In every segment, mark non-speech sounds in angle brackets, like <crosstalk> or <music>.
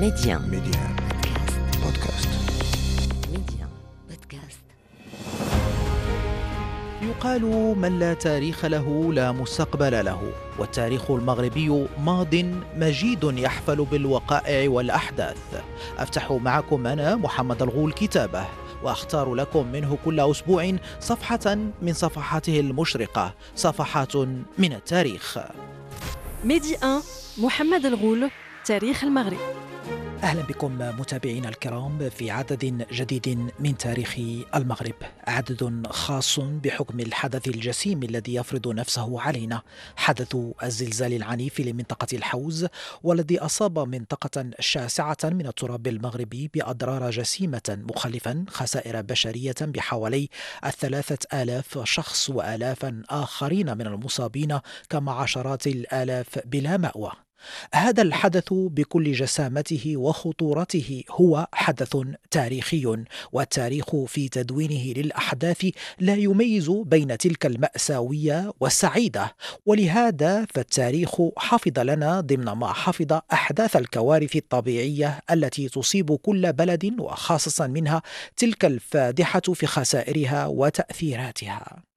Média. Média. Podcast. Média. Podcast. يقال من لا تاريخ له لا مستقبل له والتاريخ المغربي ماض مجيد يحفل بالوقائع والأحداث أفتح معكم أنا محمد الغول كتابه وأختار لكم منه كل أسبوع صفحة من صفحاته المشرقة صفحات من التاريخ ميدي 1 محمد الغول تاريخ المغرب أهلا بكم متابعينا الكرام في عدد جديد من تاريخ المغرب، عدد خاص بحكم الحدث الجسيم الذي يفرض نفسه علينا، حدث الزلزال العنيف لمنطقة الحوز والذي أصاب منطقة شاسعة من التراب المغربي بأضرار جسيمة مخلفا خسائر بشرية بحوالي الثلاثة آلاف شخص وآلافا آخرين من المصابين كما عشرات الآلاف بلا مأوى. هذا الحدث بكل جسامته وخطورته هو حدث تاريخي والتاريخ في تدوينه للأحداث لا يميز بين تلك المأساوية والسعيدة. ولهذا فالتاريخ حفظ لنا ضمن ما حفظ أحداث الكوارث الطبيعية التي تصيب كل بلد وخاصة منها تلك الفادحة في خسائرها وتأثيراتها.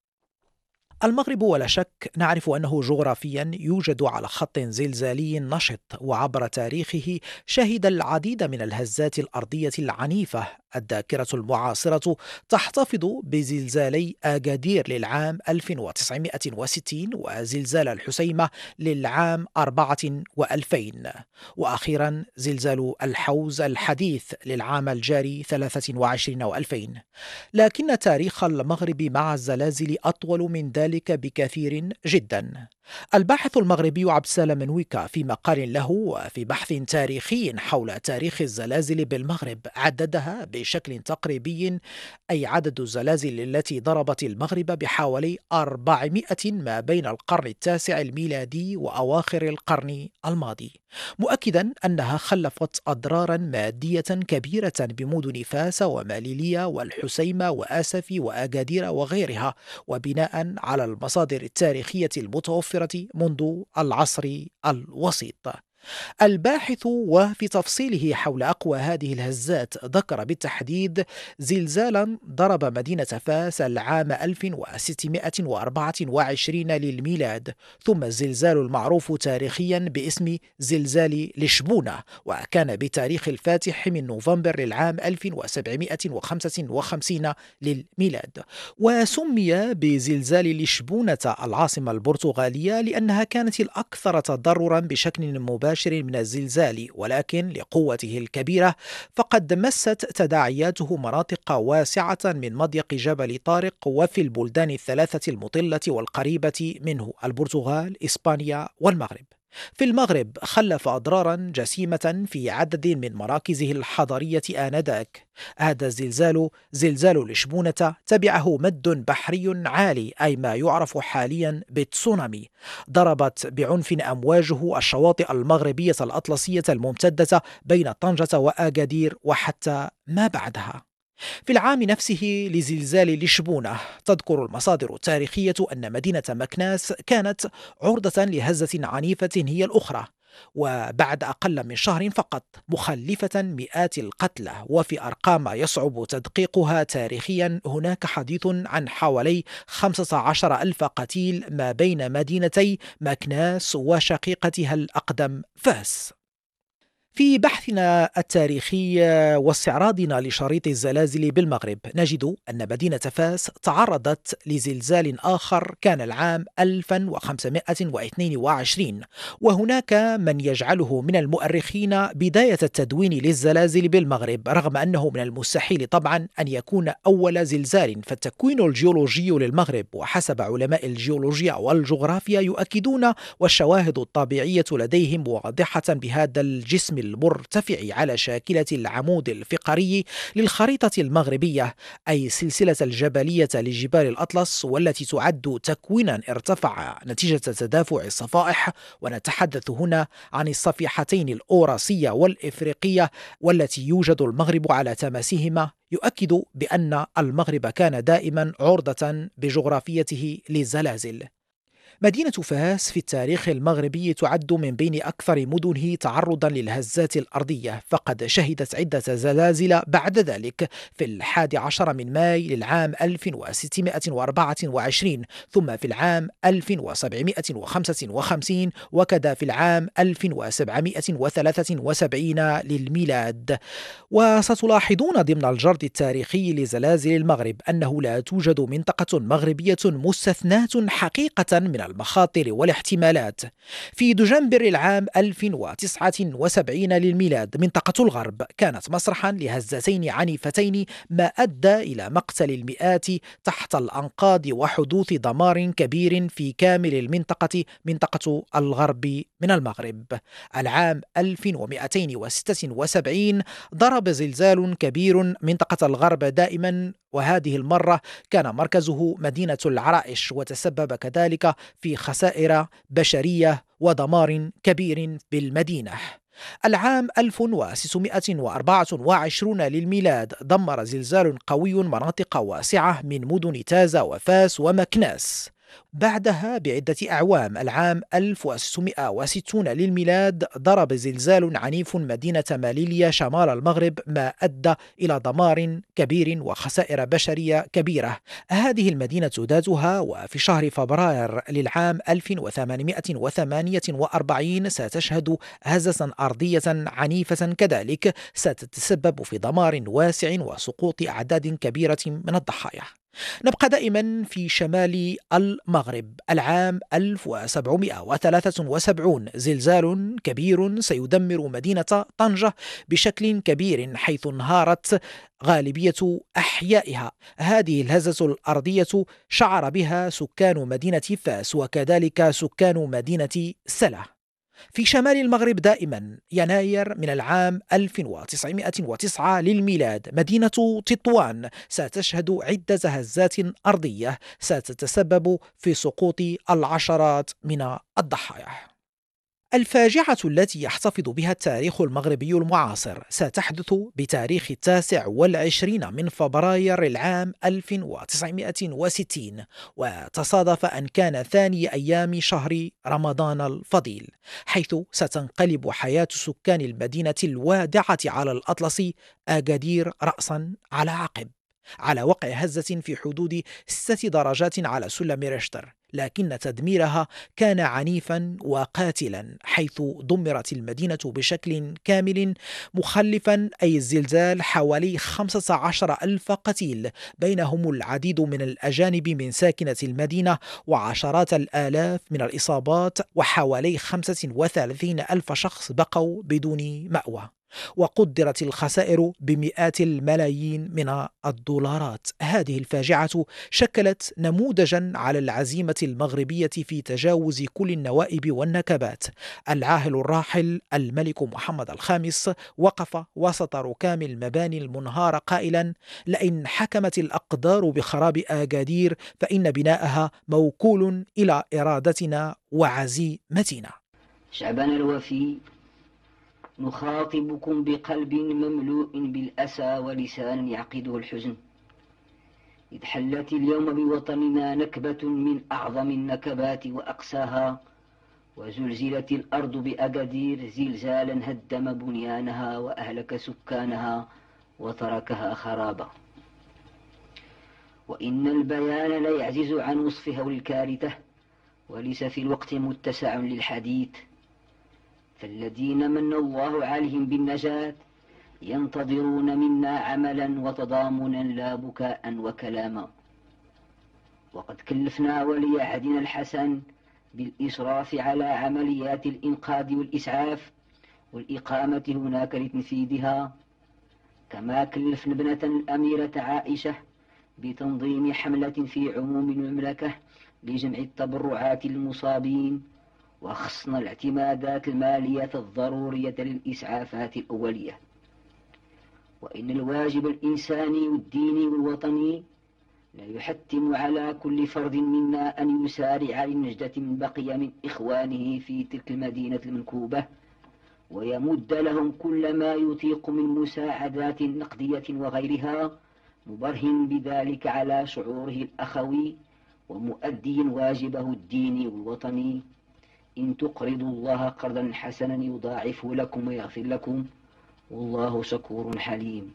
المغرب ولا شك نعرف أنه جغرافيا يوجد على خط زلزالي نشط وعبر تاريخه شهد العديد من الهزات الأرضية العنيفة. الذاكرة المعاصرة تحتفظ بزلزالي اغادير للعام 1960 وزلزال الحسيمة للعام 4 و2000 وأخيرا زلزال الحوز الحديث للعام الجاري 23 و2000 لكن تاريخ المغرب مع الزلازل أطول من ذلك ذلك بكثير جدا. الباحث المغربي عبد السلام منويكا في مقال له وفي بحث تاريخي حول تاريخ الزلازل بالمغرب عددها بشكل تقريبي أي عدد الزلازل التي ضربت المغرب بحوالي 400 ما بين القرن التاسع الميلادي وأواخر القرن الماضي. مؤكدا أنها خلفت أضرارا مادية كبيرة بمدن فاس وماليلية والحسيمة وآسف وأكادير وغيرها وبناء على المصادر التاريخية المتوفرة منذ العصر الوسيط. الباحث وفي تفصيله حول أقوى هذه الهزات ذكر بالتحديد زلزالا ضرب مدينة فاس العام 1624 للميلاد ثم الزلزال المعروف تاريخيا باسم زلزال لشبونة وكان بتاريخ الفاتح من نوفمبر للعام 1755 للميلاد. وسمي بزلزال لشبونة العاصمة البرتغالية لأنها كانت الأكثر تضررا بشكل مباشر مباشر من الزلزال ولكن لقوته الكبيرة فقد مست تداعياته مناطق واسعة من مضيق جبل طارق وفي البلدان الثلاثة المطلة والقريبة منه البرتغال إسبانيا والمغرب. في المغرب خلف أضرارا جسيمة في عدد من مراكزه الحضرية آنذاك. هذا الزلزال زلزال لشبونة تبعه مد بحري عالي أي ما يعرف حاليا بالتسونامي. ضربت بعنف أمواجه الشواطئ المغربية الأطلسية الممتدة بين طنجة وآجادير وحتى ما بعدها. في العام نفسه لزلزال لشبونة. تذكر المصادر التاريخية أن مدينة مكناس كانت عرضة لهزة عنيفة هي الأخرى وبعد أقل من شهر فقط مخلفة مئات القتلى. وفي أرقام يصعب تدقيقها تاريخيا هناك حديث عن حوالي 15 ألف قتيل ما بين مدينتي مكناس وشقيقتها الأقدم فاس. في بحثنا التاريخي واستعراضنا لشريط الزلازل بالمغرب نجد أن مدينة فاس تعرضت لزلزال آخر كان العام 1522 وهناك من يجعله من المؤرخين بداية التدوين للزلازل بالمغرب رغم أنه من المستحيل طبعا أن يكون أول زلزال فالتكوين الجيولوجي للمغرب وحسب علماء الجيولوجيا والجغرافيا يؤكدون والشواهد الطبيعية لديهم واضحة بهذا الجسم المرتفع على شاكلة العمود الفقري للخريطة المغربية أي سلسلة الجبلية لجبال الأطلس والتي تعد تكوينا ارتفع نتيجة تدافع الصفائح. ونتحدث هنا عن الصفيحتين الأوراسية والإفريقية والتي يوجد المغرب على تماسهما. يؤكد بأن المغرب كان دائما عرضة بجغرافيته للزلازل. مدينة فاس في التاريخ المغربي تعد من بين أكثر مدنه تعرضا للهزات الأرضية فقد شهدت عدة زلازل بعد ذلك. في الحادي عشر من ماي للعام 1624 ثم في العام 1755 وكذا في العام 1773 للميلاد. وستلاحظون ضمن الجرد التاريخي لزلازل المغرب أنه لا توجد منطقة مغربية مستثناة حقيقة من المخاطر والاحتمالات. في دجنبر العام 1079 للميلاد منطقة الغرب كانت مسرحا لهزتين عنيفتين ما أدى إلى مقتل المئات تحت الأنقاض وحدوث دمار كبير في كامل المنطقة منطقة الغرب من المغرب. العام 1276 ضرب زلزال كبير منطقة الغرب دائما وهذه المرة كان مركزه مدينة العرائش وتسبب كذلك في خسائر بشرية ودمار كبير بالمدينة العام 1624 للميلاد دمر زلزال قوي مناطق واسعة من مدن تازا وفاس ومكناس. بعدها بعدة أعوام العام 1660 للميلاد ضرب زلزال عنيف مدينة ماليليا شمال المغرب ما أدى إلى دمار كبير وخسائر بشرية كبيرة. هذه المدينة ذاتها وفي شهر فبراير للعام 1848 ستشهد هزة أرضية عنيفة كذلك ستتسبب في دمار واسع وسقوط أعداد كبيرة من الضحايا. نبقى دائما في شمال المغرب. العام 1773 زلزال كبير سيدمر مدينة طنجة بشكل كبير حيث انهارت غالبية أحيائها. هذه الهزة الأرضية شعر بها سكان مدينة فاس وكذلك سكان مدينة سلا في شمال المغرب دائما يناير من العام 1909 للميلاد. مدينة تطوان ستشهد عدة هزات أرضية ستتسبب في سقوط العشرات من الضحايا. الفاجعة التي يحتفظ بها التاريخ المغربي المعاصر ستحدث بتاريخ التاسع والعشرين من فبراير العام 1960 وتصادف أن كان ثاني أيام شهر رمضان الفضيل حيث ستنقلب حياة سكان المدينة الوادعة على الأطلس أجدير رأسا على عقب. على وقع هزة في حدود ستة درجات على سلم ريشتر لكن تدميرها كان عنيفا وقاتلا حيث دمرت المدينة بشكل كامل مخلفا أي الزلزال حوالي 15 ألف قتيل بينهم العديد من الأجانب من ساكنة المدينة وعشرات الآلاف من الإصابات وحوالي 35 ألف شخص بقوا بدون مأوى. وقدرت الخسائر بمئات الملايين من الدولارات. هذه الفاجعة شكلت نموذجا على العزيمة المغربية في تجاوز كل النوائب والنكبات. العاهل الراحل الملك محمد الخامس وقف وسط ركام المباني المنهارة قائلا لئن حكمت الأقدار بخراب آجادير فإن بناءها موكول إلى إرادتنا وعزيمتنا. شعبان الوفي نخاطبكم بقلب مملوء بالأسى ولسان يعقده الحزن. إذ حلت اليوم بوطننا نكبة من أعظم النكبات وأقساها وزلزلت الأرض بأقدير زلزالا هدم بنيانها وأهلك سكانها وتركها خرابا وإن البيان لا يعجز عن وصف هول الكارثة وليس في الوقت متسع للحديث. فالذين من الله عليهم بالنجاة ينتظرون منا عملا وتضامنا لا بكاء وكلاما. وقد كلفنا ولي عهدنا الحسن بالإشراف على عمليات الإنقاذ والإسعاف والإقامة هناك لتنفيذها. كما كلفنا ابنة الأميرة عائشة بتنظيم حملة في عموم المملكة لجمع التبرعات للمصابين. وخصنا الاعتمادات المالية الضرورية للإسعافات الأولية. وإن الواجب الإنساني والديني والوطني لا يحتم على كل فرد منا أن يسارع للنجدة من بقي من إخوانه في تلك المدينة المنكوبة ويمد لهم كل ما يطيق من مساعدات نقدية وغيرها مبرهن بذلك على شعوره الأخوي ومؤدي واجبه الديني والوطني إن تقرضوا الله قرضا حسنا يضاعفه لكم ويغفر لكم والله شكور حليم.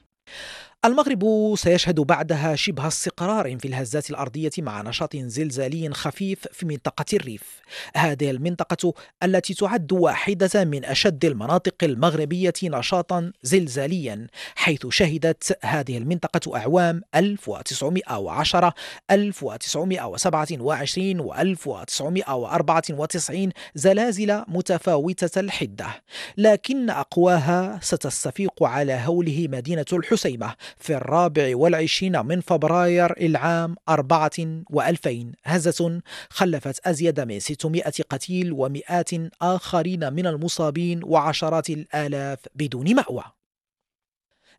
المغرب سيشهد بعدها شبه استقرار في الهزات الأرضية مع نشاط زلزالي خفيف في منطقة الريف. هذه المنطقة التي تعد واحدة من أشد المناطق المغربية نشاطا زلزاليا حيث شهدت هذه المنطقة أعوام 1910 1927 و 1994 زلازل متفاوتة الحدة، لكن أقواها ستستفيق على هوله مدينة الحسيمة في الرابع والعشرين من فبراير العام أربعة وألفين. هزة خلفت أزيد من 600 قتيل ومئات آخرين من المصابين وعشرات الآلاف بدون مأوى.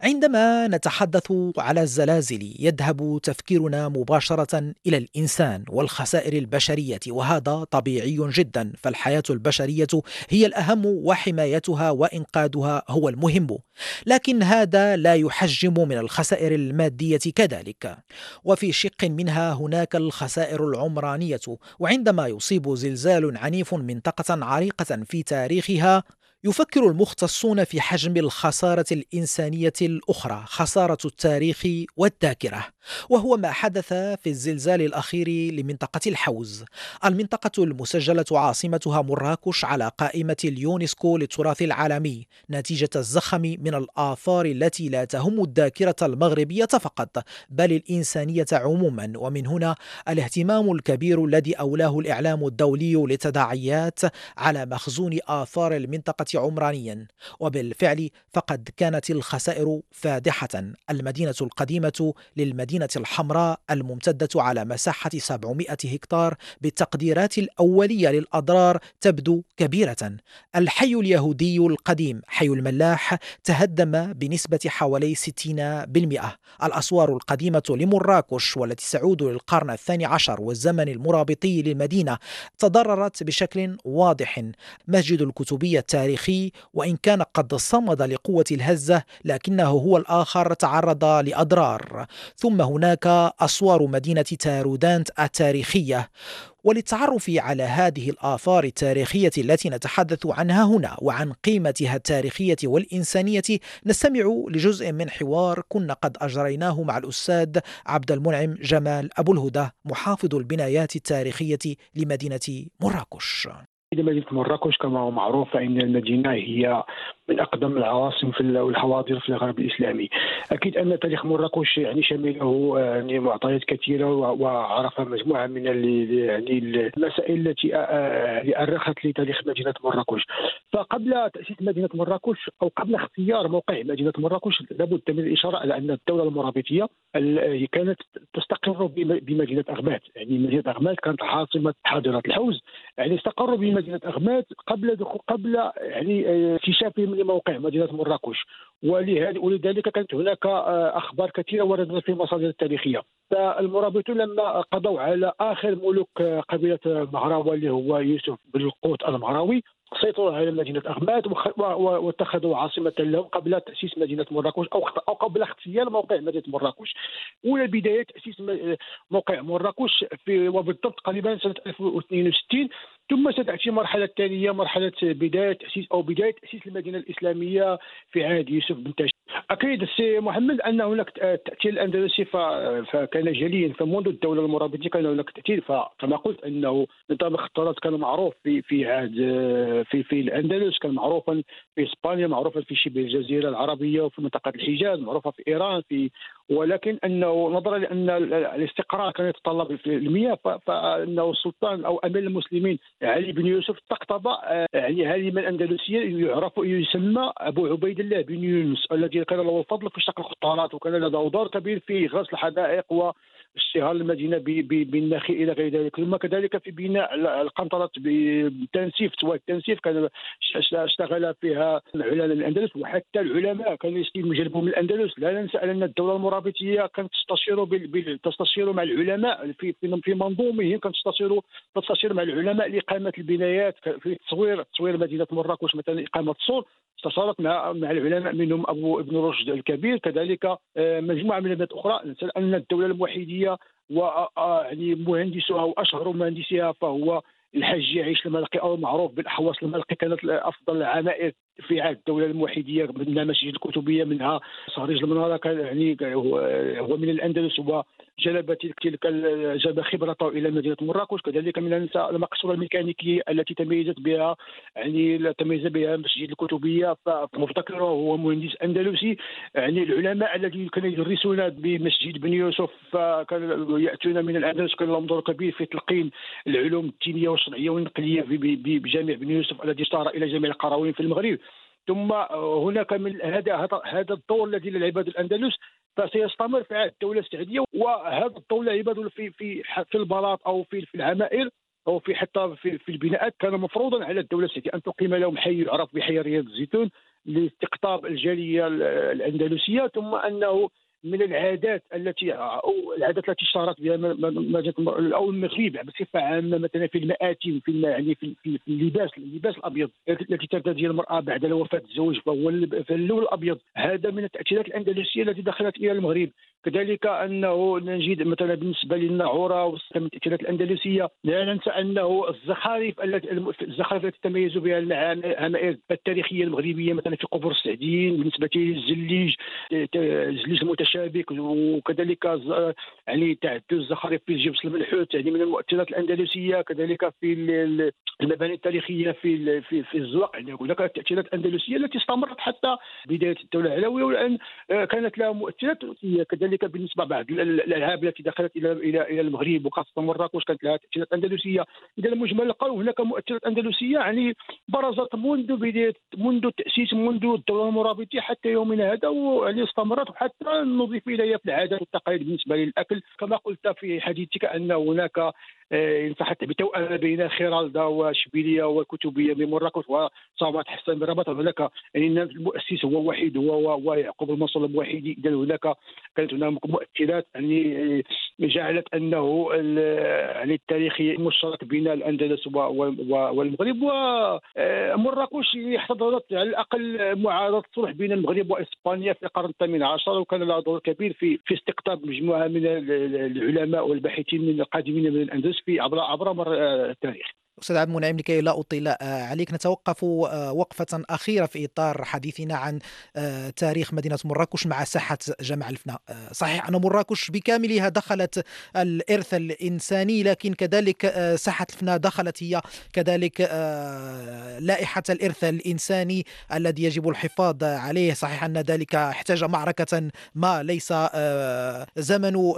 عندما نتحدث على الزلازل يذهب تفكيرنا مباشرة إلى الإنسان والخسائر البشرية وهذا طبيعي جدا فالحياة البشرية هي الأهم وحمايتها وإنقاذها هو المهم. لكن هذا لا يحجم من الخسائر المادية كذلك. وفي شق منها هناك الخسائر العمرانية وعندما يصيب زلزال عنيف منطقة عريقة في تاريخها يفكر المختصون في حجم الخسارة الإنسانية الأخرى خسارة التاريخ والذاكرة. وهو ما حدث في الزلزال الأخير لمنطقة الحوز. المنطقة المسجلة عاصمتها مراكش على قائمة اليونسكو للتراث العالمي نتيجة الزخم من الآثار التي لا تهم الذاكرة المغربية فقط بل الإنسانية عموما. ومن هنا الاهتمام الكبير الذي أولاه الإعلام الدولي للتداعيات على مخزون آثار المنطقة عمرانيا. وبالفعل فقد كانت الخسائر فادحة. المدينة القديمة للمدينة الحمراء الممتدة على مساحة 700 هكتار بالتقديرات الأولية للأضرار تبدو كبيرة. الحي اليهودي القديم حي الملاح تهدم بنسبة حوالي 60% الأسوار القديمة لمراكش والتي تعود للقرن الثاني عشر والزمن المرابطي للمدينة تضررت بشكل واضح. مسجد الكتبية التاريخي وإن كان قد صمد لقوة الهزة لكنه هو الآخر تعرض لأضرار. ثم هناك أسوار مدينة تارودانت التاريخية وللتعرف على هذه الآثار التاريخية التي نتحدث عنها هنا وعن قيمتها التاريخية والإنسانية نستمع لجزء من حوار كنا قد أجريناه مع الأستاذ عبد المنعم جمال أبو الهدى محافظ البنايات التاريخية لمدينة مراكش. مدينة مراكش كما هو معروف فإن المدينة هي من أقدم العواصم في والحواضر في الغرب الإسلامي. أكيد أن تاريخ مراكش يعني شمله يعني معطيات كثيرة وعرف مجموعة من يعني المسائل التي يعني أرخت لتاريخ مدينة مراكش فقبل تأسيس مدينة مراكش أو قبل اختيار موقع مدينة مراكش لابد من الإشارة على أن الدولة المرابطيه كانت تستقر بمدينة أغمات. يعني مدينة أغمات كانت عاصمة حاضرة الحوز. يعني استقروا بمدينة أغمات قبل قبل يعني اكتشافهم لموقع مدينة مراكش. ولذلك كانت هناك آه، أخبار كثيرة وردت في المصادر التاريخية. فالمرابطون لما قضوا على آخر ملوك آه، قبيلة المهراوي اللي هو يوسف بن القوت المهراوي سيطروا على مدينة اغماد واتخذوا عاصمة لهم قبل تأسيس مدينة مراكش أو أو قبل اغتيال موقع مدينة مراكش. اولى بداية تأسيس موقع مراكش في وبالضبط قريبا سنة 1062 ثم ستأتي مرحلة ثانية مرحلة بداية تأسيس أو بداية تأسيس المدينة الإسلامية في عهد يوسف بن تاشي أكيد السي محمد أن هناك تأثير الأندلسي فكان جليا فمنذ الدولة المرابطة كان هناك تأثير فكما قلت أنه نظام الاختلاط كان معروف في في عهد في في الأندلس كان معروفا في إسبانيا معروفا في شبه الجزيرة العربية وفي منطقة الحجاز معروفة في إيران في ولكن أنه نظرا لأن الاستقرار كان يتطلب المياه فأنه السلطان أو أمير المسلمين علي بن يوسف استقطب آه، يعني هارما اندلسيا يعرف يسمى أبو عبيد الله بن يونس الذي كان له الفضل في شق الخطارات وكان له دور كبير في غسل الحدائق و اشتهار المدينة بالنخيل إلى غير ذلك. ثم كذلك في بناء القنطرة بالتنسيف سواء التنسيف كان اشتغل فيها علماء الأندلس وحتى العلماء كانوا يجلبوا من الأندلس. لا ننسى أن الدولة المرابطية كانت تستشير تستشير مع العلماء في في منظومهم كانت تستشير تستشير مع العلماء لإقامة البنايات في تصوير تصوير مدينة مراكش مثلا إقامة السور استشارت مع مع العلماء منهم أبو ابن رشد الكبير. كذلك آه، مجموعة من العلماء أخرى أن الدولة الموحدية و يعني مهندسها واشهر مهندسيها فهو الحاج يعيش الملقي أو المعروف بالاحواص الملقي كانت أفضل العمائر في عهد الدولة الموحدية منها مسجد الكتبيه منها صهريج المناره كان يعني هو من الأندلس وجلب تلك جلب خبرته إلى مدينة مراكش. كذلك من ننسى المقصورة الميكانيكية التي تميزت بها يعني تميز بها مسجد الكتبيه فمفتكره هو مهندس أندلسي. يعني العلماء الذين كانوا يدرسون بمسجد بن يوسف فكانوا يأتون من الأندلس كان لهم دور كبير في تلقين العلوم الدينية والشرعيه والنقلية بجامع بن يوسف الذي اشتهر إلى جامع القرويين في المغرب. ثم هناك من هذا هذا الدور الذي لعبه الأندلس فسيستمر في عهد الدولة السعودية وهذا الدور لعبه في في في البلاط أو في في العمائر أو في حتى في, في البناءات كان مفروضا على الدولة السعودية أن تقيم لهم حي يعرف بحي رياض الزيتون لاستقطاب الجالية الأندلسية ثم أنه من العادات التي أو العادات التي اشتهرت بها أو المغرب بصفة عامة مثلا في المآتم في يعني في, في اللباس اللباس الأبيض التي ترتدي المرأة بعد وفاه الزوج فهو اللون الأبيض. هذا من التأثيرات الأندلسية التي دخلت إلى المغرب. كذلك أنه نجد مثلا بالنسبة للناعوره التاثيرات الأندلسية لا ننسى أنه الزخارف التي الزخارف التي تميز بها العمائر التاريخية المغربية مثلا في قبور السعديين بالنسبة للزليج الزليج المتشابك وكذلك يعني تعدد الزخارف في الجبس المنحوت يعني من المؤثرات الأندلسية كذلك في المباني التاريخية في في في الزواق. يعني هناك تأثيرات أندلسية التي استمرت حتى بداية الدولة العلوية والآن كانت لها مؤثرات كذلك كذلك بالنسبة بعض الالعاب التي دخلت إلى إلى إلى المغرب وخاصة مراكش كانت لها تأثيرات أندلسية. إذا المجمل القول هناك مؤثرات أندلسية يعني برزت منذ بدايه منذ التأسيس منذ الدولة المرابطيه حتى يومنا هذا ويعني استمرت وحتى نضيف إليها في العادات والتقاليد بالنسبة للأكل. كما قلت في حديثك أن هناك ان صحت بتوأمه بين خيرالدا واشبيليه والكتبيه بمراكش وصامت حسن برباط هناك يعني المؤسس هو وحيد هو ويعقوب المنصور الوحيدي اذا هناك كانت هناك مؤثرات يعني جعلت أنه يعني التاريخي مشترك بين الأندلس والمغرب. ومراكش احتضنت على الأقل معارضة صلح بين المغرب وإسبانيا في القرن الثامن عشر وكان لها دور كبير في في استقطاب مجموعة من العلماء والباحثين من القادمين من الأندلس. في عبر عبر مر التاريخ. أستاذ عبد المنعم لكي لا أطيل عليك. نتوقف وقفة أخيرة في إطار حديثنا عن تاريخ مدينة مراكش مع ساحة جمع الفناء صحيح أن مراكش بكاملها دخلت الإرث الإنساني لكن كذلك ساحة الفناء دخلت هي كذلك لائحة الإرث الإنساني الذي يجب الحفاظ عليه. صحيح أن ذلك احتاج معركة ما ليس زمن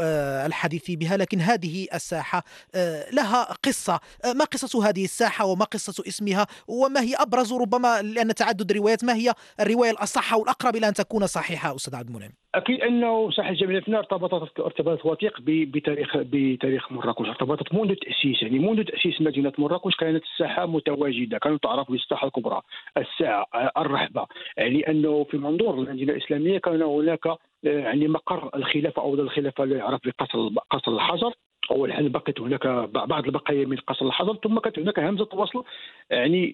الحديث بها لكن هذه الساحة لها قصة. ما قصتها هذه الساحة وما قصة اسمها وما هي أبرز ربما لأن تعدد الروايات ما هي الرواية الأصح والأقرب إلى أن تكون صحيحة أستاذ عبد المنعم؟ أكيد أنه ساحه جبل الفناء ارتبطت ارتباط وثيق بتاريخ بتاريخ مراكش. ارتبطت منذ التاسيس يعني منذ تأسيس مدينة مراكش كانت الساحة متواجدة. كانت تعرف بالساحة الكبرى الساعة الرحبه يعني أنه في منظور المدينة الإسلامية كان هناك يعني مقر الخلافة أو الخلافة اللي يعرف بقصر قصر الحجر. اول حاجة بقيت هناك بعض البقايا من قصر الحجر ثم كانت هناك همزة وصل يعني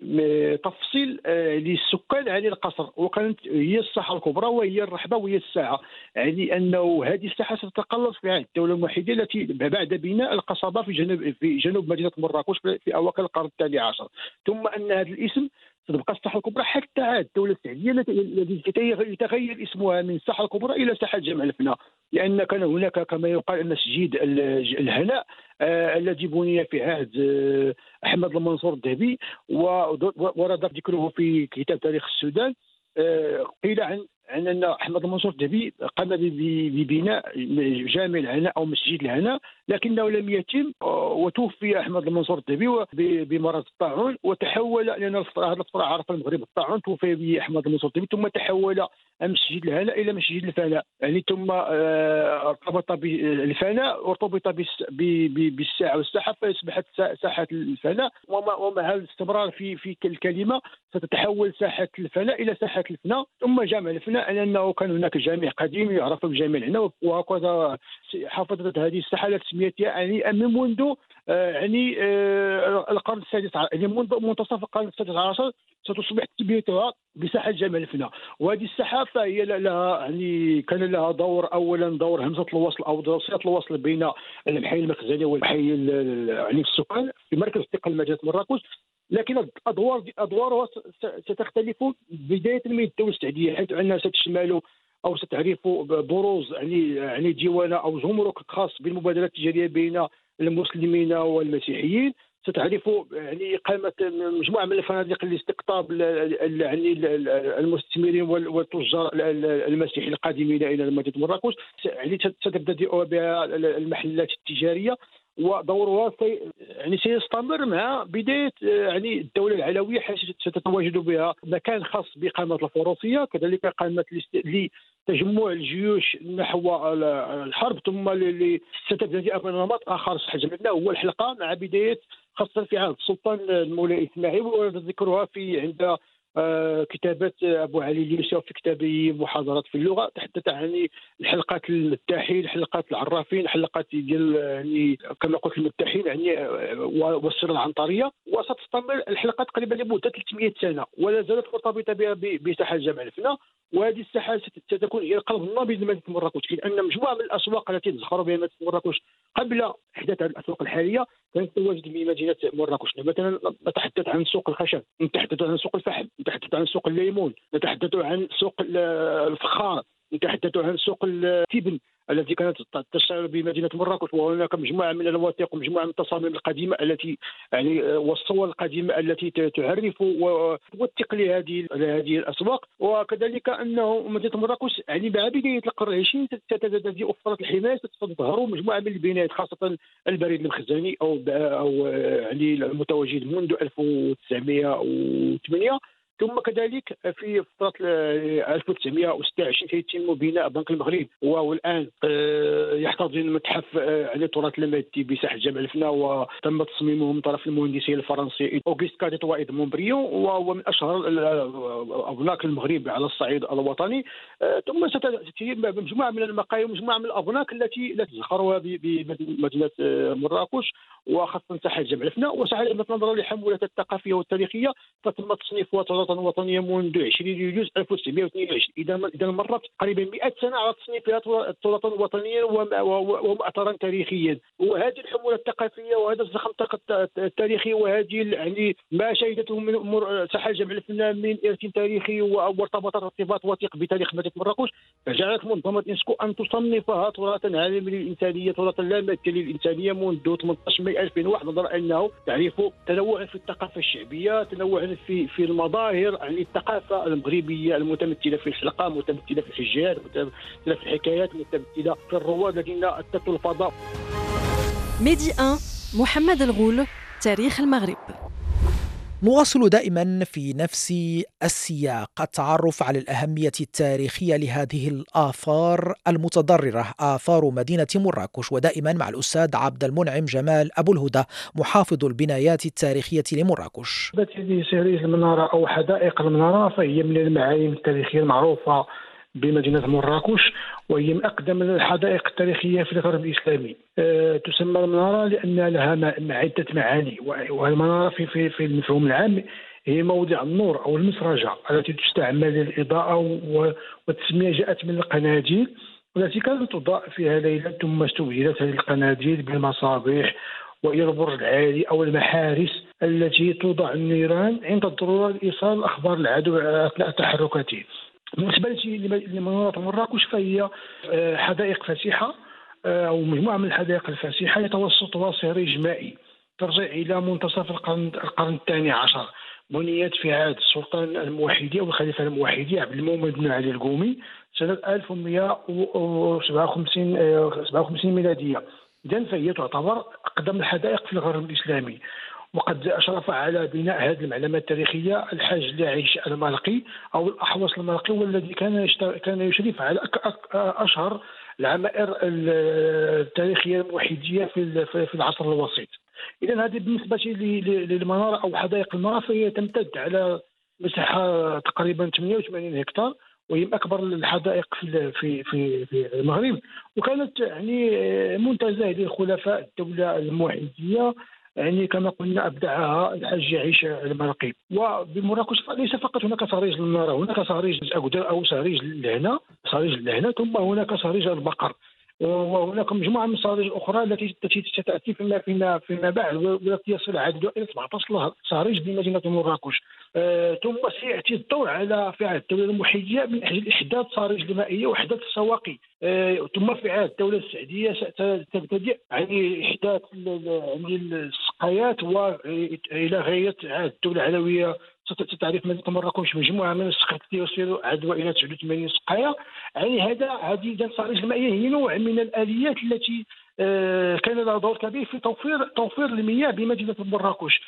تفصيل للسكان عن القصر. وكانت هي الساحة الكبرى وهي الرحبة وهي الساعة. يعني أنه هذه الساحة ستتقلص في عهد الدولة الموحده التي بعد بناء القصبة في جنوب في جنوب مدينة مراكش في أواخر القرن الثاني عشر. ثم أن هذا الاسم ستبقى الساحة الكبرى حتى عاد الدولة السعودية التي يتغير اسمها من الساحة الكبرى إلى ساحه جمع الفناء. لأن كان هناك كما يقال أن مسجد الهناء آه الذي بني في عهد آه أحمد المنصور الذهبي ورد ذكره في كتاب تاريخ السودان آه قيل عن عن ان أحمد المنصور الذهبي قام ببناء جامع الهناء أو مسجد الهناء لكنه لم يتم وتوفي أحمد المنصور الذهبي بمرض الطاعون وتحول لأن هذا الفترة عرف المغرب الطاعون توفي به أحمد المنصور الذهبي ثم تحول مسجد الهناء إلى مسجد الفناء. يعني ثم ارتبط بالفناء ارتبط بالساعة والساحه فأصبحت ساحة الفناء. ومع الاستمرار في في الكلمة ستتحول ساحة الفناء إلى ساحة الفناء ثم جامع الفناء لأنه كان هناك جامع قديم يعرف بجامع الهنا وهكذا حافظت هذه الساحة تسميتها يعني من منذ آه، يعني آه، القرن السادس يعني منذ منتصف القرن السادس عشر ستصبح تسميتها بساحة جمع الفنا وهذه الساحة فهي لها يعني كان لها دور اولا دور همزة الوصل أو صله الوصل بين الحي المخزني والحي يعني السكان في مركز استقلال مدينه مراكش. لكن الادوار أدوارها ستختلف بداية من الدولة السعودية حيث انها ستشمل أو ستعرف بروز يعني يعني ديوانة أو جمرك خاص بالمبادرات التجارية بين المسلمين والمسيحيين. ستعرف يعني إقامة مجموعة من الفنادق لاستقطاب يعني المستثمرين والتجار المسيحيين القادمين إلى مدينة مراكش. يعني ستبتدئ بها المحلات التجارية. ودورها سي يعني سيستمر مع بداية يعني الدولة العلوية حيث ستتواجد بها. مكان خاص باقامه الفروسيه كذلك اقامه لتجمع الجيوش نحو الحرب ثم ستبتدئ بنمط آخر حجمنا هو الحلقة مع بداية خاصة في عهد السلطان المولاي إسماعيل وذكرها في عند آه، كتابات أبو علي اليوسف في كتابه محاضرات في اللغة تحدث عن الحلقات المتاحين حلقات العرافين حلقات ديال يعني كما قلت المتاحين يعني آه، والسر العنطرية. وستستمر الحلقات تقريبا لمدة 300 سنة ولا زالت مرتبطة بها بساحة جامع الفنا وهذه الساحة ستكون هي القلب النابض لمدينه مراكش لأن مجموعة من الأسواق التي تزخر بها مدينه مراكش قبل إحداث الأسواق الحالية كانت تواجد في مدينه مراكش. مثلا نتحدث عن سوق الخشب نتحدث عن سوق الفحم. نتحدث عن سوق الليمون نتحدث عن سوق الفخار نتحدث عن سوق التبن التي كانت تشتهر بمدينة مراكش. وهناك مجموعة من الوثائق ومجموعه من التصاميم القديمة التي يعني والصور القديمة التي تعرف وتوثق لهذه لهذه الأسواق. وكذلك أنه مدينة مراكش يعني مع بدايه القرن العشرين ستتزاد فتره الحماية ستظهر مجموعة من البنايات خاصة البريد المخزني أو أو يعني المتواجد منذ 1908 ثم كذلك في فترة 1926 سيتم بناء بنك المغرب. وهو الآن آه، يحتضن متحف آه، على التراث المادي بساحة جامع الفنا وتم تصميمه من طرف المهندسين الفرنسي أوغست كاديت وإيدمون بريون وهو من أشهر أبناك المغرب على الصعيد الوطني. آه، ثم ستتم مجموعة من المقاهي ومجموعه من الأبناك التي لا تزخرها بمدينة مراكش. وخاصة ساحة جامع الفنا وساحة نظرا لحمولتها الثقافية والتاريخية. فتم تصنيفها الوطن الوطنيه منذ 20 يوليو 1922 إذا إذا مرت تقريبا 100 سنة على تصنيفها الوطن الوطنية ومؤثرا تاريخيا. وهذه الحمولة الثقافية وهذا الزخم التاريخي وهذه يعني ما شهدته من ساحه جمع الفنان من إرث تاريخي وارتبطت ارتباط وثيق بتاريخ مدينة مراكش. فجعلت منظمة اليونسكو أن تصنفها تراثا عالميا للإنسانية تراثا لا مادي للإنسانية منذ 18 ماي 2001 نظرا أنه تعرف تنوعا في الثقافة الشعبية تنوعا في في المظاهر يعني الثقافة المغربية المتمثلة في الحلقة متمثلة في الحجاج متمثلة في الحكايات متمثلة في الرواد الذين أثثوا الفضاء. ميدي 1 محمد الغول تاريخ المغرب. نواصل دائما في نفس السياق. التعرف على الأهمية التاريخية لهذه الآثار المتضررة. آثار مدينة مراكش ودائما مع الأستاذ عبد المنعم جمال أبو الهدى محافظ البنايات التاريخية لمراكش. هذه سيريز المنارة أو حدائق المنارة فهي من المعالم التاريخية المعروفة بمدينة مراكش وهي من أقدم الحدائق التاريخية في الغرب الإسلامي أه تسمى المنارة لأن لها عدة معاني والمنارة في, في, في المفهوم العام هي موضع النور أو المسرجة التي تستعمل للإضاءة والتسمية جاءت من القناديل والتي كانت تضاء فيها ليلا ثم استبدلت هذه القناديل بالمصابيح وإلى البرج العالي أو المحارس التي توضع النيران عند الضرورة لإيصال أخبار العدو اثناء تحركاته. بالنسبة لمناره مراكش فهي حدائق فسيحة آه، أو مجموعة من الحدائق الفسيحة يتوسطها سريج مائي ترجع إلى منتصف القرن القرن الثاني عشر بنيت في عهد السلطان الموحدي أو الخليفة الموحدي عبد المؤمن بن علي القومي سنة 1157 57 آه، ميلادية. اذا فهي تعتبر أقدم الحدائق في الغرب الإسلامي. وقد أشرف على بناء هذه المعلمه التاريخية الحاج العيش المالقي أو الأحوص المالقي والذي كان كان يشرف على أشهر العمائر التاريخية الموحدية في العصر الوسيط. اذا هذه بالنسبة للمنارة أو حدائق المنارة فهي تمتد على مساحة تقريبا 88 هكتار وهي أكبر الحدائق في في في المغرب وكانت يعني منتزه لخلفاء الدولة الموحدية يعني كما قلنا ابدعها الحاج عيش المرقي. وبمراكش ليس فقط هناك صريج للنار هناك صريج الاقدر أو صريج اللعنه صريج اللعنه ثم هناك صريج البقر. وهناك مجموعه من الصواريخ الاخرى التي ستأتي فيما فيما فيما بعد والتي يصل عددها إلى 17 صاريج بمدينه مراكش. آه، ثم سيأتي الضوء على فعل الدولة المحيطيه من أجل إحداث صواريخ المائيه وإحداث السواقي آه، ثم فعل الدولة السعودية ستبتدئ يعني إحداث يعني السقايات والى غاية الدولة العلوية ستعرف مدينه مراكش مجموعة من السقايات يصل عدوى إلى 89 سقايه يعني هذا هذه الصواريخ المائيه هي نوع من الآليات التي آه، كان لها دور كبير في توفير توفير المياه بمدينة مراكش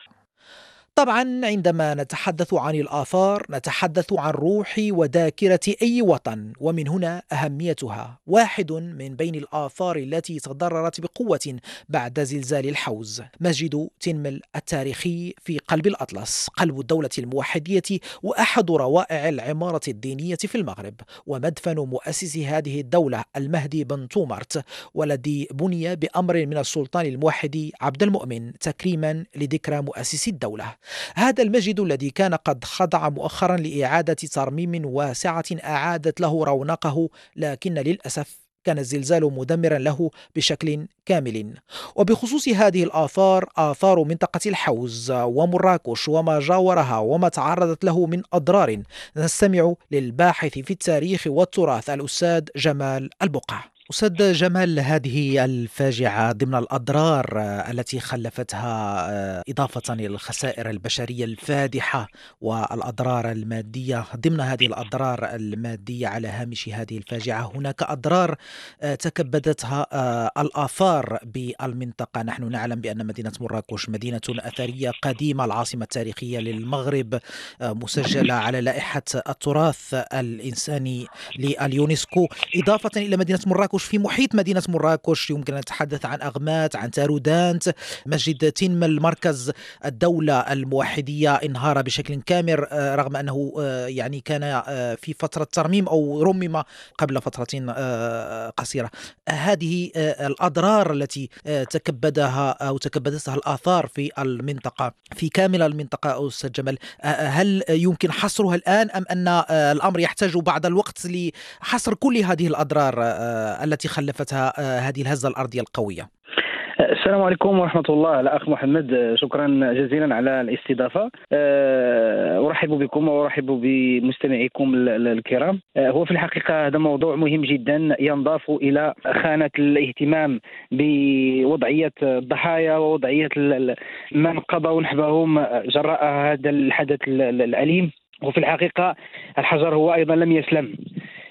طبعا عندما نتحدث عن الآثار نتحدث عن روح وذاكرة أي وطن ومن هنا أهميتها. واحد من بين الآثار التي تضررت بقوة بعد زلزال الحوز. مسجد تنمل التاريخي في قلب الأطلس قلب الدولة الموحدية وأحد روائع العمارة الدينية في المغرب. ومدفن مؤسس هذه الدولة المهدي بن تومرت والذي بني بأمر من السلطان الموحد عبد المؤمن تكريما لذكرى مؤسس الدولة. هذا المسجد الذي كان قد خضع مؤخرا لإعادة ترميم واسعة أعادت له رونقه لكن للأسف كان الزلزال مدمرا له بشكل كامل. وبخصوص هذه الآثار آثار منطقة الحوز ومراكش وما جاورها وما تعرضت له من أضرار نستمع للباحث في التاريخ والتراث الأستاذ جمال البقع. أستاذ جمال هذه الفاجعة ضمن الأضرار التي خلفتها آه، إضافة إلى الخسائر البشرية الفادحة والأضرار المادية. ضمن هذه الأضرار المادية على هامش هذه الفاجعة هناك أضرار آه، تكبدتها آه، الآثار بالمنطقة. نحن نعلم بأن مدينة مراكش مدينة أثرية قديمة العاصمة التاريخية للمغرب مسجلة على لائحة التراث الإنساني لليونسكو. إضافة إلى مدينة مراكش مراكش في محيط مدينة مراكش يمكن أن نتحدث عن أغمات عن تارودانت. مسجد تنمل مركز الدولة الموحدية انهار بشكل كامل آه، رغم أنه آه، يعني كان آه، في فترة ترميم أو رمم قبل فترة قصيرة. هذه الأضرار التي تكبدها أو تكبدتها الآثار في المنطقة في كامل المنطقة أستاذ جمال. هل يمكن حصرها الآن أم أن الأمر يحتاج بعض الوقت لحصر كل هذه الأضرار التي خلفتها آه، هذه الهزة الأرضية القوية. السلام عليكم ورحمة الله. الأخ محمد شكرا جزيلا على الاستضافة. آه، أرحب بكم وأرحب بمستمعيكم الكرام. آه، هو في الحقيقة هذا موضوع مهم جدا ينضاف إلى خانة الاهتمام بوضعية الضحايا ووضعية من قضوا نحبهم جراء هذا الحدث الأليم. وفي الحقيقة الحجر هو أيضا لم يسلم.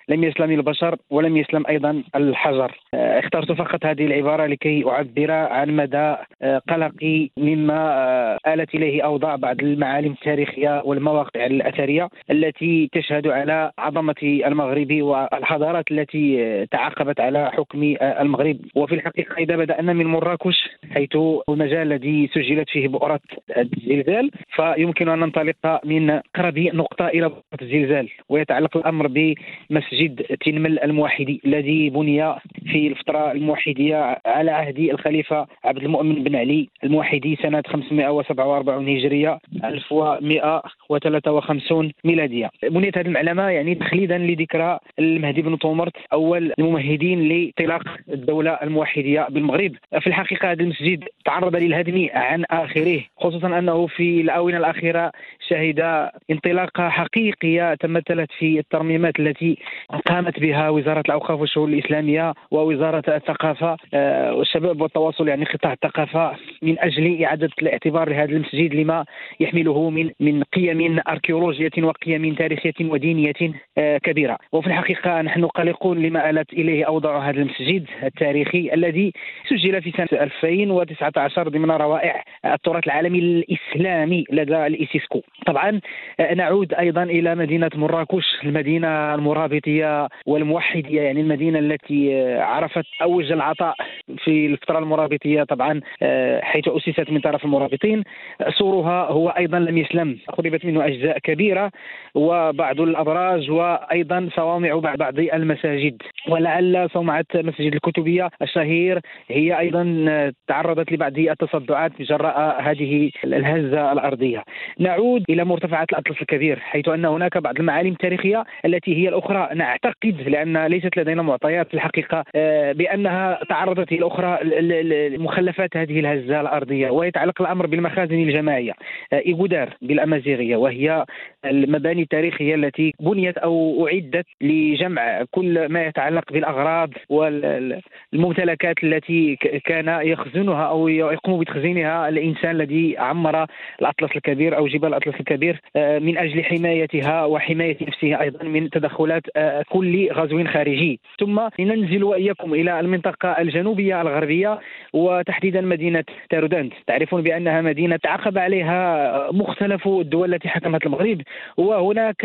لم يسلم البشر ولم يسلم أيضا الحجر. آه، اخترت فقط هذه العبارة لكي أعبر عن مدى آه، قلقي مما آه، آلت إليه أوضاع بعض المعالم التاريخية والمواقع الأثرية التي تشهد على عظمة المغرب والحضارات التي تعاقبت على حكم المغرب. وفي الحقيقة إذا بدأنا من مراكش حيث المجال الذي سجلت فيه بؤرة الزلزال فيمكن أن ننطلق من اقرب نقطة إلى بؤره الزلزال ويتعلق الأمر بمسجد مسجد تنمل الموحدي الذي بني في الفترة الموحدية على عهد الخليفة عبد المؤمن بن علي الموحدي سنة 547 هجرية 1153 ميلادية. بنيت هذه المعلمة يعني تخليدا لذكرى المهدي بن طومرت أول الممهدين لانطلاق الدولة الموحدية بالمغرب. في الحقيقة هذا المسجد تعرض للهدم عن آخره خصوصا أنه في الآونة الأخيرة شهد انطلاقة حقيقية تمثلت في الترميمات التي قامت بها وزارة الأوقاف والشؤون الإسلامية ووزارة الثقافة آه، والشباب والتواصل يعني قطاع الثقافة من أجل إعادة الاعتبار لهذا المسجد لما يحمله من من قيم أركيولوجية وقيم تاريخية ودينية آه، كبيرة. وفي الحقيقة نحن قلقون لما آلت إليه أوضاع هذا المسجد التاريخي الذي سجل في سنة 2019 ضمن روائع التراث العالمي الإسلامي لدى الإيسيسكو. طبعا آه، نعود أيضا إلى مدينة مراكش المدينة المرابطة والموحدية يعني المدينة التي عرفت أوج العطاء. في الفترة المرابطية طبعا حيث أسست من طرف المرابطين. سورها هو أيضا لم يسلم. خربت منه أجزاء كبيرة وبعض الأبراج وأيضا صوامع بعض المساجد. ولعل صومعة مسجد الكتبية الشهير هي أيضا تعرضت لبعض التصدعات جراء هذه الهزة الأرضية. نعود إلى مرتفعات الأطلس الكبير حيث أن هناك بعض المعالم التاريخية التي هي الأخرى. نعتقد لأن ليست لدينا معطيات في الحقيقة آه، بأنها تعرضت إلى الاخرى لمخلفات هذه الهزة الأرضية ويتعلق الأمر بالمخازن الجماعية آه، إيغودار بالأمازيغية وهي المباني التاريخية التي بنيت أو أعدت لجمع كل ما يتعلق بالأغراض والممتلكات التي كان يخزنها أو يقوم بتخزينها الإنسان الذي عمر الأطلس الكبير أو جبال الأطلس الكبير آه، من أجل حمايتها وحماية نفسه أيضا من تدخلات آه، كل غزو خارجي. ثم ننزل وإياكم إلى المنطقة الجنوبية الغربية وتحديدا مدينة تارودانت. تعرفون بأنها مدينة تعاقب عليها مختلف الدول التي حكمت المغرب وهناك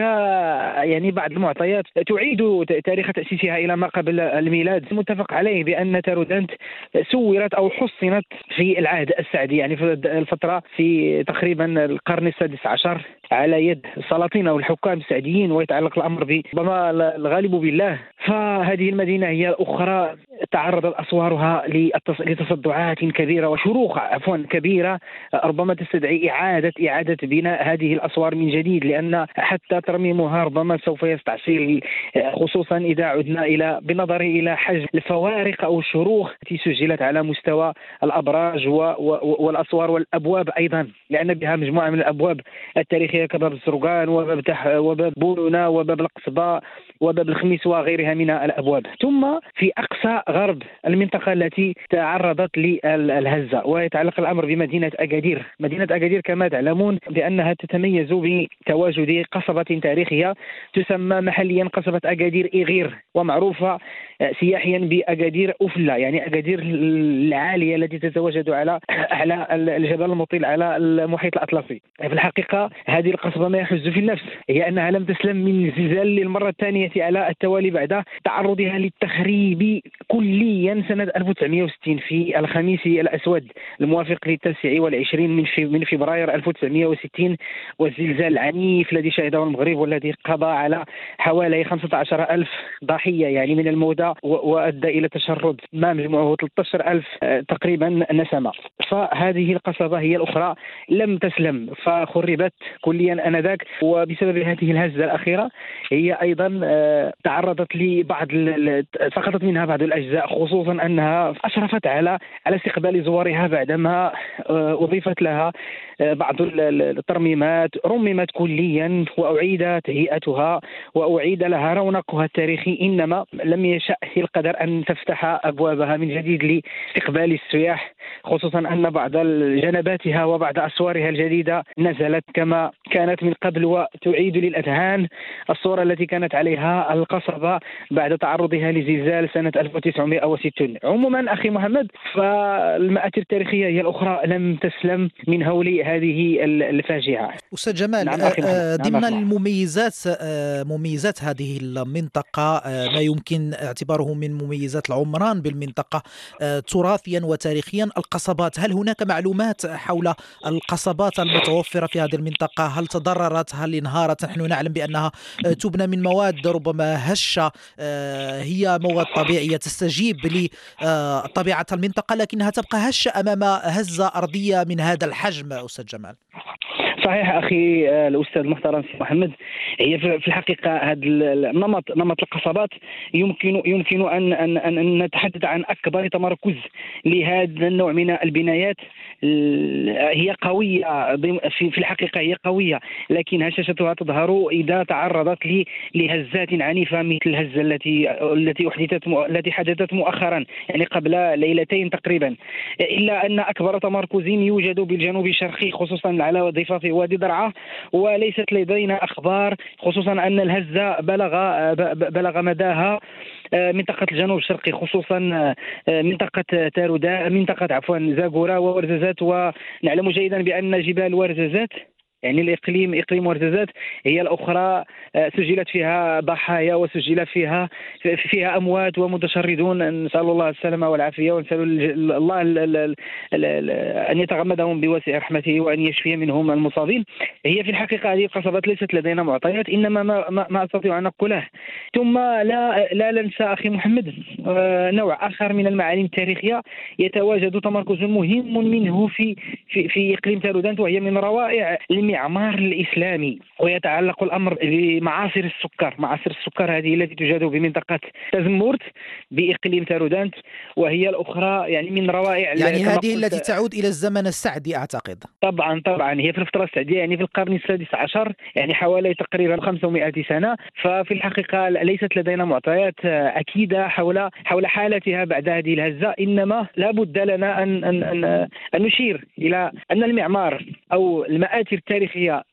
يعني بعض المعطيات تعيد تاريخ تأسيسها إلى ما قبل الميلاد. متفق عليه بأن تارودانت سورت أو حصنت في العهد السعدي يعني في الفترة في تقريبا القرن السادس عشر على يد السلاطين أو الحكام السعديين ويتعلق الأمر ربما الغالب بالله. فهذه المدينة هي أخرى تعرضت أسوارها لتصدعات كبيرة وشروخ عفوا كبيرة. ربما تستدعي اعاده إعادة بناء هذه الأسوار من جديد لأن حتى ترميمها ربما سوف يستعصي خصوصا إذا عدنا إلى بنظر إلى حجم الفوارق أو الشروخ التي سجلت على مستوى الأبراج والأسوار والأبواب أيضا لأن بها مجموعة من الأبواب التاريخية كباب الزرقان وباب وباب بولونا وباب القصبه وباب الخميس وغيرها من الأبواب. ثم في أقصى غرب المنطقة التي تعرضت للهزة ويتعلق الأمر بمدينة أكادير. مدينة أكادير كما تعلمون بأنها تتميز بتواجد قصبة تاريخية تسمى محليا قصبة أكادير إيغير ومعروفة سياحيا بأكادير أفلا يعني أكادير العالية التي تتواجد على <clears throat> اعلى الجبل المطل على المحيط الأطلسي. في الحقيقة هذه القصبة ما يحز في النفس هي أنها لم تسلم من الزلزال للمرة الثانية على التوالي بعد تعرضها للتخريب كليا سنة 1960 في الخميس الأسود الموافق للتاسع والعشرين من من فبراير 1960 والزلزال العنيف الذي شهده المغرب والذي قضى على حوالي 15 ألف ضحية يعني من الموتى وأدى إلى تشرد ما مجموعه 13 ألف آه، تقريبا نسمة. فهذه القصبة هي الأخرى لم تسلم فخربت كليا آنذاك. وبسبب هذه الهزة الأخيرة هي أيضا آه، تعرضت لبعض سقطت منها بعض الأجزاء خصوصا أنها أشرفت على على استقبال زوارها بعدما آه، أضيفت لها بعض الترميمات رممت كليا وأعيد تهيئتها وأعيد لها رونقها التاريخي. إنما لم يشأ القدر أن تفتح أبوابها من جديد لاستقبال السياح خصوصا أن بعض جنباتها وبعض أسوارها الجديدة نزلت كما كانت من قبل وتعيد للأذهان. الصورة التي كانت عليها القصبة بعد تعرضها لزلزال سنة 1960 عموما أخي محمد فالمآثر التاريخية هي الأخرى لم تسلم من هول هذه الفاجعة. أستاذ جمال نعم آه، آه، ضمن نعم المميزات آه، مميزات هذه المنطقة ما يمكن اعتباره من مميزات العمران بالمنطقة تراثيا وتاريخيا. القصبات هل هناك معلومات حول القصبات المتوفرة في هذه المنطقة؟ هل تضررت؟ هل انهارت؟ نحن نعلم بأنها تبنى من مواد ربما هشة هي مواد طبيعية تستجيب لطبيعة المنطقة لكنها تبقى هشة أمام هزة أرضية من هذا الحجم أستاذ جمال. صحيح أخي آه، الأستاذ المحترم سي محمد. هي في الحقيقة هذا النمط نمط القصبات يمكن يمكن أن أن أن نتحدث عن أكبر تمركز لهذا النوع من البنايات. هي قوية في الحقيقة هي قوية لكن هشاشتها تظهر إذا تعرضت لهزات عنيفة مثل الهزة التي التي أحدثت التي حدثت مؤخرا يعني قبل ليلتين تقريبا. إلا أن أكبر تمركز يوجد بالجنوب الشرقي خصوصا على ضفاف وادي درعا وليست لدينا أخبار خصوصا أن الهزة بلغ بلغ مداها آه، منطقة الجنوب الشرقي خصوصا آه، منطقة تارودا منطقة عفوا زاغورا وورزازات. ونعلم جيدا بأن جبال ورزازات يعني الاقليم إقليم ورزازات هي الأخرى آه، سجلت فيها ضحايا وسجل فيها فيها أموات ومتشردون. نسأل الله السلامة والعافية ونسأل الله أن يتغمدهم بواسع رحمته وأن يشفي منهم المصابين. هي في الحقيقة هذه القصبات ليست لدينا معطيات إنما ما, ما أستطيع أن اقوله ثم لا لا ننسى أخي محمد آه، نوع آخر من المعالم التاريخية يتواجد تمركز مهم منه في في في إقليم تارودانت وهي من روائع المعمار الإسلامي ويتعلق الأمر بمعاصر السكر، معاصر السكر هذه التي توجد بمنطقه تزمورت بإقليم تارودانت وهي الأخرى يعني من روائع يعني هذه التي تعود إلى الزمن السعدي أعتقد. طبعا طبعا. هي في الفترة السعدية يعني في القرن السادس عشر يعني حوالي تقريبا 500 سنة. ففي الحقيقة ليست لدينا معطيات أكيدة حول حول حالتها بعد هذه الهزة. إنما لا بد لنا أن أن أن, أن نشير إلى أن المعمار أو المآثر التاريخيه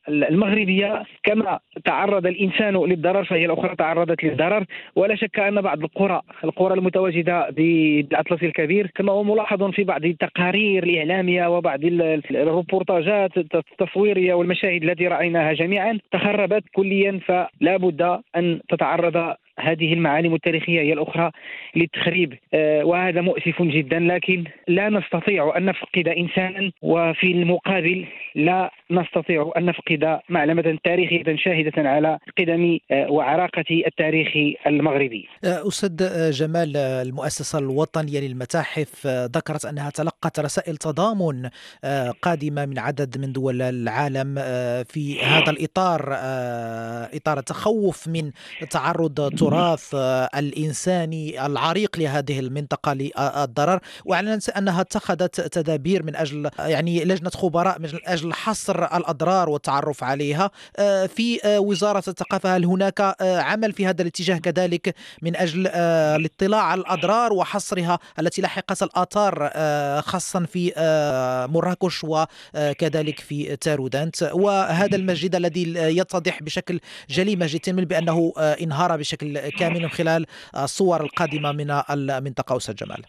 المغربية كما تعرض الإنسان للضرر فهي الأخرى تعرضت للضرر. ولا شك أن بعض القرى القرى المتواجدة بالأطلس الكبير كما هو ملاحظ في بعض التقارير الإعلامية وبعض الروبورتاجات التصويرية والمشاهد التي رأيناها جميعا تخربت كليا فلا بد أن تتعرض هذه المعالم التاريخية هي الأخرى للتخريب آه، وهذا مؤسف جدا لكن لا نستطيع أن نفقد انسانا وفي المقابل لا نستطيع أن نفقد معلمة تاريخية شاهدة على قدم آه، وعراقة التاريخ المغربي. آه، أستاذ جمال المؤسسة الوطنية للمتاحف ذكرت أنها تلقت رسائل تضامن قادمة من عدد من دول العالم في هذا الإطار إطار التخوف من تعرض التراث آه، الإنساني العريق لهذه المنطقة للضرر وأعلنت أنها اتخذت تدابير من أجل يعني لجنة خبراء من أجل حصر الأضرار والتعرف عليها. آه، في آه، وزارة الثقافة هل هناك عمل في هذا الاتجاه كذلك من أجل الاطلاع على الأضرار وحصرها التي لحقت الآثار خاصة في مراكش وكذلك في تارودانت وهذا المسجد الذي يتضح بشكل جلي مسجد بأنه انهار بشكل كامل من خلال الصور القادمة من المنطقة أستاذ جمال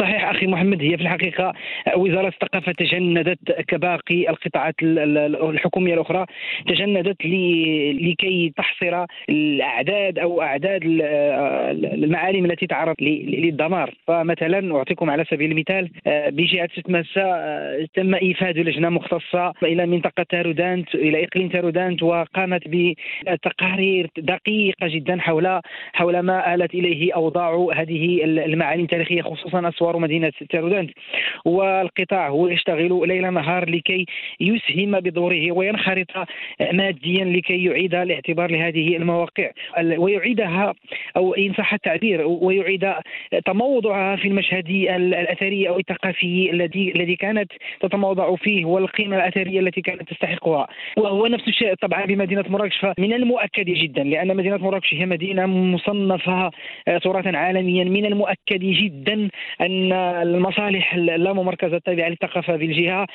صحيح أخي محمد هي في الحقيقة وزارة الثقافة تجندت كباقي القطاعات الحكومية الأخرى تجندت لكي تحصر الأعداد أو أعداد المعالم التي تعرض للدمار. فمثلا أعطيكم على سبيل المثال بجهة ست مساء تم إيفاد لجنة مختصة إلى منطقة تارودانت إلى إقليم تارودانت وقامت بتقارير دقيقة جدا حول حول ما آلت إليه أوضاع هذه المعالم التاريخية خصوصا اسوار مدينه تارودانت والقطاع هو يشتغل ليل نهار لكي يسهم بدوره وينخرط ماديا لكي يعيد الاعتبار لهذه المواقع. ويعيدها أو ان صح التعبير ويعيد تموضعها في المشهد الأثري أو الثقافي الذي الذي كانت تتموضع فيه والقيمة الأثرية التي كانت تستحقها. وهو نفس الشيء طبعا بمدينة مراكش فمن المؤكد جدا لأن مدينة مراكش هي مدينة مصنفة تراثا عالميا من المؤكد جدا أن المصالح اللاممركزه التابعه للثقافة بالجهة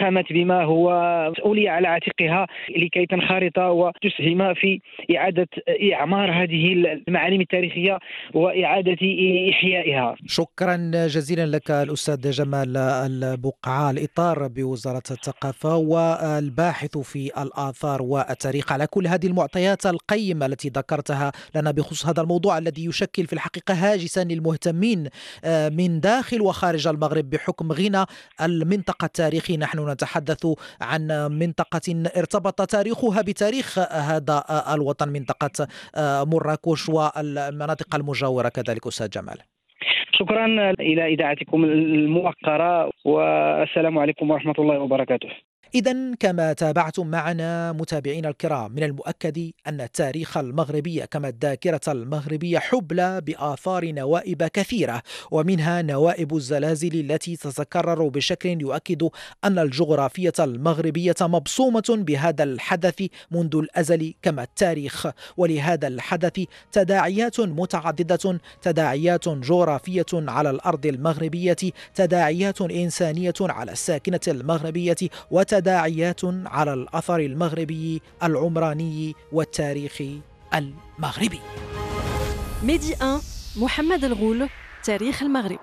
قامت بما هو مسؤوليه على عاتقها لكي تنخرط وتسهم في إعادة إعمار هذه المعالم التاريخية وإعادة إحيائها. شكرا جزيلا لك الأستاذ جمال البقعة الإطار بوزارة الثقافة والباحث في الآثار والتاريخ على كل هذه المعطيات القيمة التي ذكرتها لنا بخصوص هذا الموضوع الذي يشكل في الحقيقة هاجسا للمهتمين آه، من داخل وخارج المغرب بحكم غنى المنطقة التاريخي نحن نتحدث عن منطقة ارتبط تاريخها بتاريخ هذا الوطن منطقة آه، مراكش والمناطق المجاورة كذلك أستاذ جمال. شكرا إلى إذاعتكم الموقرة والسلام عليكم ورحمة الله وبركاته. إذا كما تابعتم معنا متابعينا الكرام من المؤكد أن التاريخ المغربي كما الذاكرة المغربية حبلى بآثار نوائب كثيرة ومنها نوائب الزلازل التي تتكرر بشكل يؤكد أن الجغرافية المغربية مبصومة بهذا الحدث منذ الأزل كما التاريخ. ولهذا الحدث تداعيات متعددة تداعيات جغرافية على الأرض المغربية تداعيات إنسانية على الساكنة المغربية وتداعيات تداعيات على الأثر المغربي العمراني والتاريخي المغربي. ميدي 1 محمد الغول تاريخ المغرب.